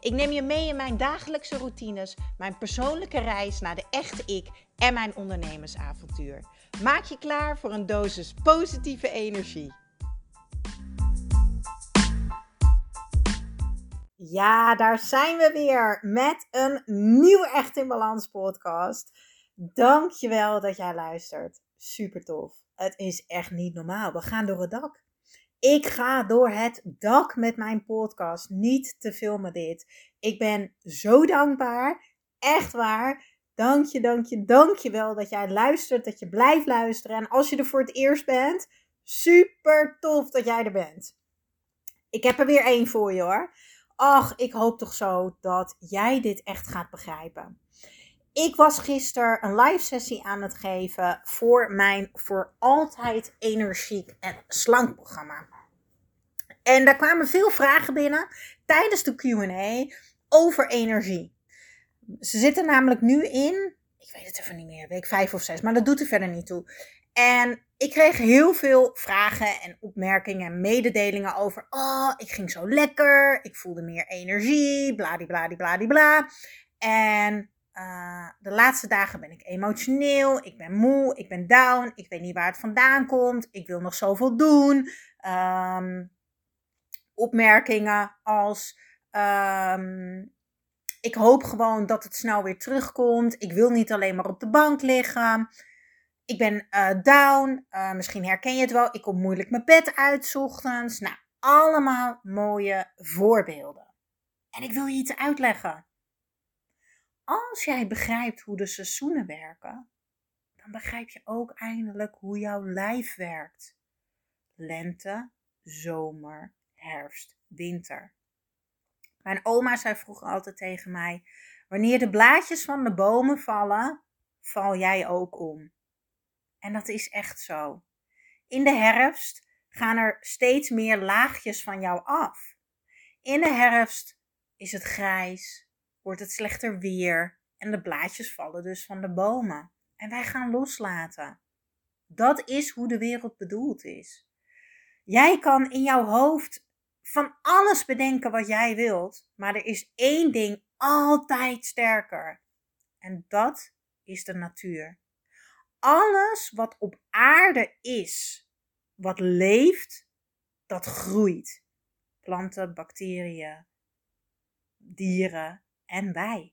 Ik neem je mee in mijn dagelijkse routines, mijn persoonlijke reis naar de echte ik en mijn ondernemersavontuur. Maak je klaar voor een dosis positieve energie. Ja, daar zijn we weer met een nieuwe Echt in Balans podcast. Dankjewel dat jij luistert. Super tof. Het is echt niet normaal. We gaan door het dak. Ik ga door het dak met mijn podcast. Niet te filmen dit. Ik ben zo dankbaar. Echt waar. Dank je, dank je, dank je wel dat jij luistert. Dat je blijft luisteren. En als je er voor het eerst bent, super tof dat jij er bent. Ik heb er weer één voor je hoor. Ach, ik hoop toch zo dat jij dit echt gaat begrijpen. Ik was gisteren een live sessie aan het geven voor mijn voor altijd energiek en slank programma. En daar kwamen veel vragen binnen tijdens de QA over energie. Ze zitten namelijk nu in, ik weet het even niet meer, week 5 of 6, maar dat doet er verder niet toe. En ik kreeg heel veel vragen en opmerkingen en mededelingen over. Oh, ik ging zo lekker. Ik voelde meer energie. Bladibladibladibla. En uh, de laatste dagen ben ik emotioneel, ik ben moe, ik ben down, ik weet niet waar het vandaan komt, ik wil nog zoveel doen. Um, opmerkingen als: um, Ik hoop gewoon dat het snel weer terugkomt. Ik wil niet alleen maar op de bank liggen. Ik ben uh, down. Uh, misschien herken je het wel. Ik kom moeilijk mijn bed uit ochtends. Nou, allemaal mooie voorbeelden. En ik wil je iets uitleggen. Als jij begrijpt hoe de seizoenen werken, dan begrijp je ook eindelijk hoe jouw lijf werkt. Lente, zomer, herfst, winter. Mijn oma zei vroeger altijd tegen mij: Wanneer de blaadjes van de bomen vallen, val jij ook om. En dat is echt zo. In de herfst gaan er steeds meer laagjes van jou af. In de herfst is het grijs, wordt het slechter weer en de blaadjes vallen dus van de bomen. En wij gaan loslaten. Dat is hoe de wereld bedoeld is. Jij kan in jouw hoofd van alles bedenken wat jij wilt, maar er is één ding altijd sterker. En dat is de natuur. Alles wat op aarde is, wat leeft, dat groeit. Planten, bacteriën, dieren, en wij.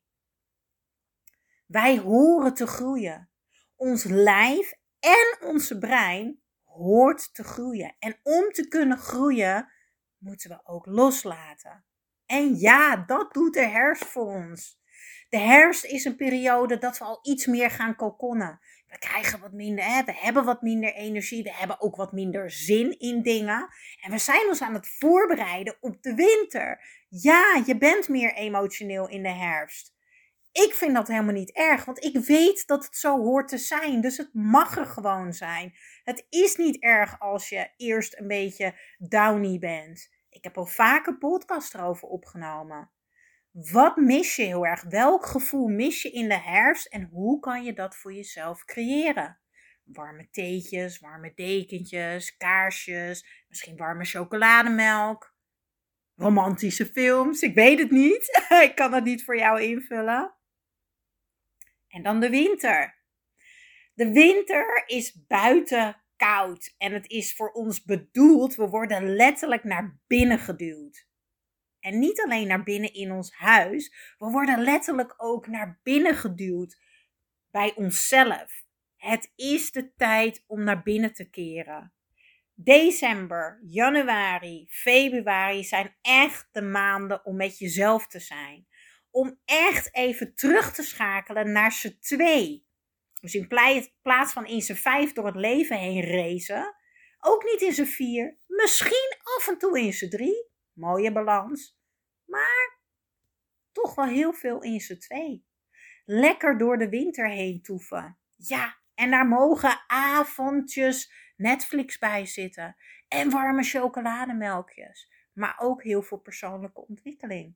Wij horen te groeien. Ons lijf en onze brein hoort te groeien. En om te kunnen groeien, moeten we ook loslaten. En ja, dat doet de herfst voor ons. De herfst is een periode dat we al iets meer gaan kokonnen. We krijgen wat minder, we hebben wat minder energie, we hebben ook wat minder zin in dingen. En we zijn ons aan het voorbereiden op de winter. Ja, je bent meer emotioneel in de herfst. Ik vind dat helemaal niet erg, want ik weet dat het zo hoort te zijn. Dus het mag er gewoon zijn. Het is niet erg als je eerst een beetje downy bent. Ik heb al vaker podcast erover opgenomen. Wat mis je heel erg? Welk gevoel mis je in de herfst en hoe kan je dat voor jezelf creëren? Warme theetjes, warme dekentjes, kaarsjes, misschien warme chocolademelk, romantische films, ik weet het niet. ik kan dat niet voor jou invullen. En dan de winter. De winter is buiten koud en het is voor ons bedoeld, we worden letterlijk naar binnen geduwd. En niet alleen naar binnen in ons huis, we worden letterlijk ook naar binnen geduwd bij onszelf. Het is de tijd om naar binnen te keren. December, januari, februari zijn echt de maanden om met jezelf te zijn. Om echt even terug te schakelen naar z'n twee. Dus in plaats van in z'n vijf door het leven heen racen, ook niet in z'n vier, misschien af en toe in z'n drie. Mooie balans. Maar toch wel heel veel in z'n twee. Lekker door de winter heen toeven. Ja, en daar mogen avondjes Netflix bij zitten. En warme chocolademelkjes. Maar ook heel veel persoonlijke ontwikkeling.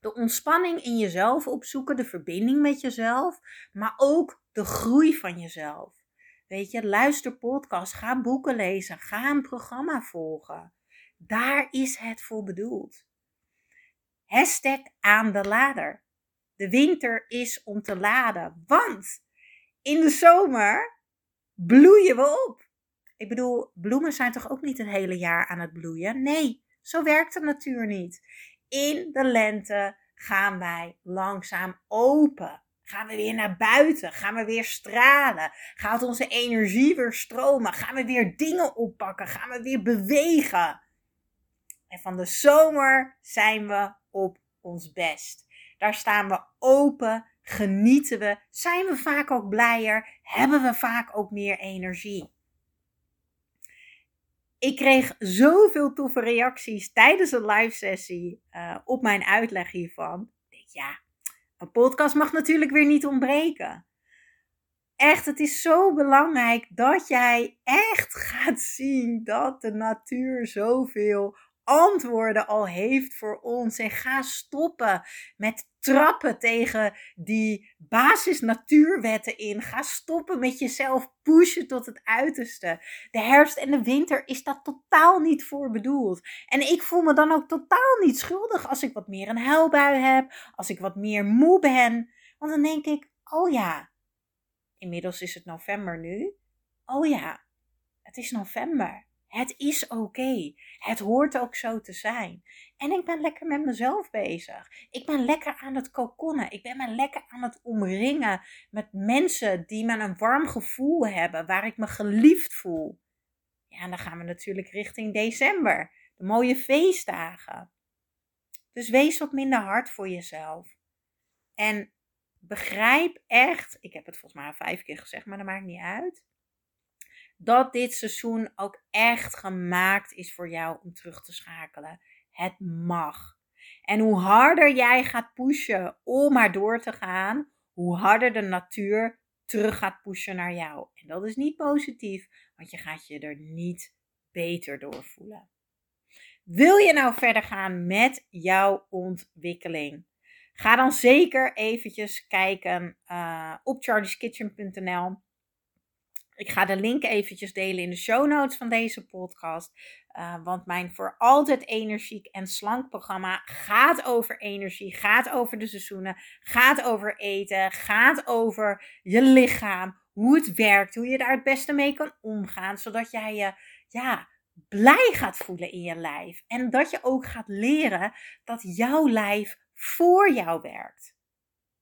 De ontspanning in jezelf opzoeken, de verbinding met jezelf, maar ook de groei van jezelf. Weet je, luister podcast, ga boeken lezen, ga een programma volgen. Daar is het voor bedoeld. Hashtag aan de lader. De winter is om te laden, want in de zomer bloeien we op. Ik bedoel, bloemen zijn toch ook niet het hele jaar aan het bloeien? Nee, zo werkt de natuur niet. In de lente gaan wij langzaam open. Gaan we weer naar buiten? Gaan we weer stralen? Gaat onze energie weer stromen? Gaan we weer dingen oppakken? Gaan we weer bewegen? En van de zomer zijn we op ons best. Daar staan we open, genieten we, zijn we vaak ook blijer, hebben we vaak ook meer energie. Ik kreeg zoveel toffe reacties tijdens een live sessie uh, op mijn uitleg hiervan. Ik denk, ja, een podcast mag natuurlijk weer niet ontbreken. Echt, het is zo belangrijk dat jij echt gaat zien dat de natuur zoveel antwoorden al heeft voor ons. En ga stoppen met trappen tegen die basis natuurwetten in. Ga stoppen met jezelf pushen tot het uiterste. De herfst en de winter is dat totaal niet voor bedoeld. En ik voel me dan ook totaal niet schuldig als ik wat meer een huilbui heb, als ik wat meer moe ben. Want dan denk ik, oh ja, inmiddels is het november nu. Oh ja, het is november. Het is oké. Het hoort ook zo te zijn. En ik ben lekker met mezelf bezig. Ik ben lekker aan het kokonnen. Ik ben me lekker aan het omringen met mensen die me een warm gevoel hebben, waar ik me geliefd voel. Ja, en dan gaan we natuurlijk richting december. De mooie feestdagen. Dus wees wat minder hard voor jezelf. En begrijp echt, ik heb het volgens mij vijf keer gezegd, maar dat maakt niet uit dat dit seizoen ook echt gemaakt is voor jou om terug te schakelen. Het mag. En hoe harder jij gaat pushen om maar door te gaan, hoe harder de natuur terug gaat pushen naar jou. En dat is niet positief, want je gaat je er niet beter door voelen. Wil je nou verder gaan met jouw ontwikkeling? Ga dan zeker eventjes kijken uh, op charlieskitchen.nl. Ik ga de link eventjes delen in de show notes van deze podcast. Uh, want mijn voor altijd energiek en slank programma gaat over energie, gaat over de seizoenen, gaat over eten, gaat over je lichaam, hoe het werkt, hoe je daar het beste mee kan omgaan, zodat jij je ja, blij gaat voelen in je lijf. En dat je ook gaat leren dat jouw lijf voor jou werkt.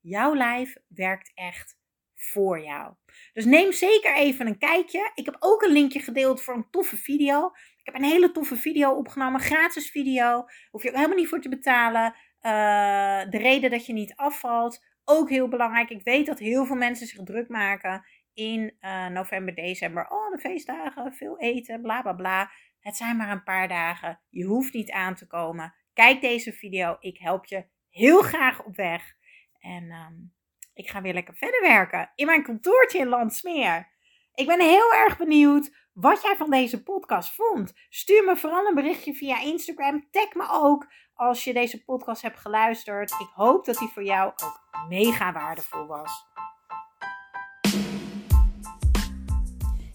Jouw lijf werkt echt voor jou. Dus neem zeker even een kijkje. Ik heb ook een linkje gedeeld voor een toffe video. Ik heb een hele toffe video opgenomen, gratis video. Hoef je ook helemaal niet voor te betalen. Uh, de reden dat je niet afvalt, ook heel belangrijk. Ik weet dat heel veel mensen zich druk maken in uh, november, december. Oh, de feestdagen, veel eten, bla bla bla. Het zijn maar een paar dagen. Je hoeft niet aan te komen. Kijk deze video. Ik help je heel graag op weg. En um, ik ga weer lekker verder werken in mijn kantoortje in Landsmeer. Ik ben heel erg benieuwd wat jij van deze podcast vond. Stuur me vooral een berichtje via Instagram. Tag me ook als je deze podcast hebt geluisterd. Ik hoop dat die voor jou ook mega waardevol was.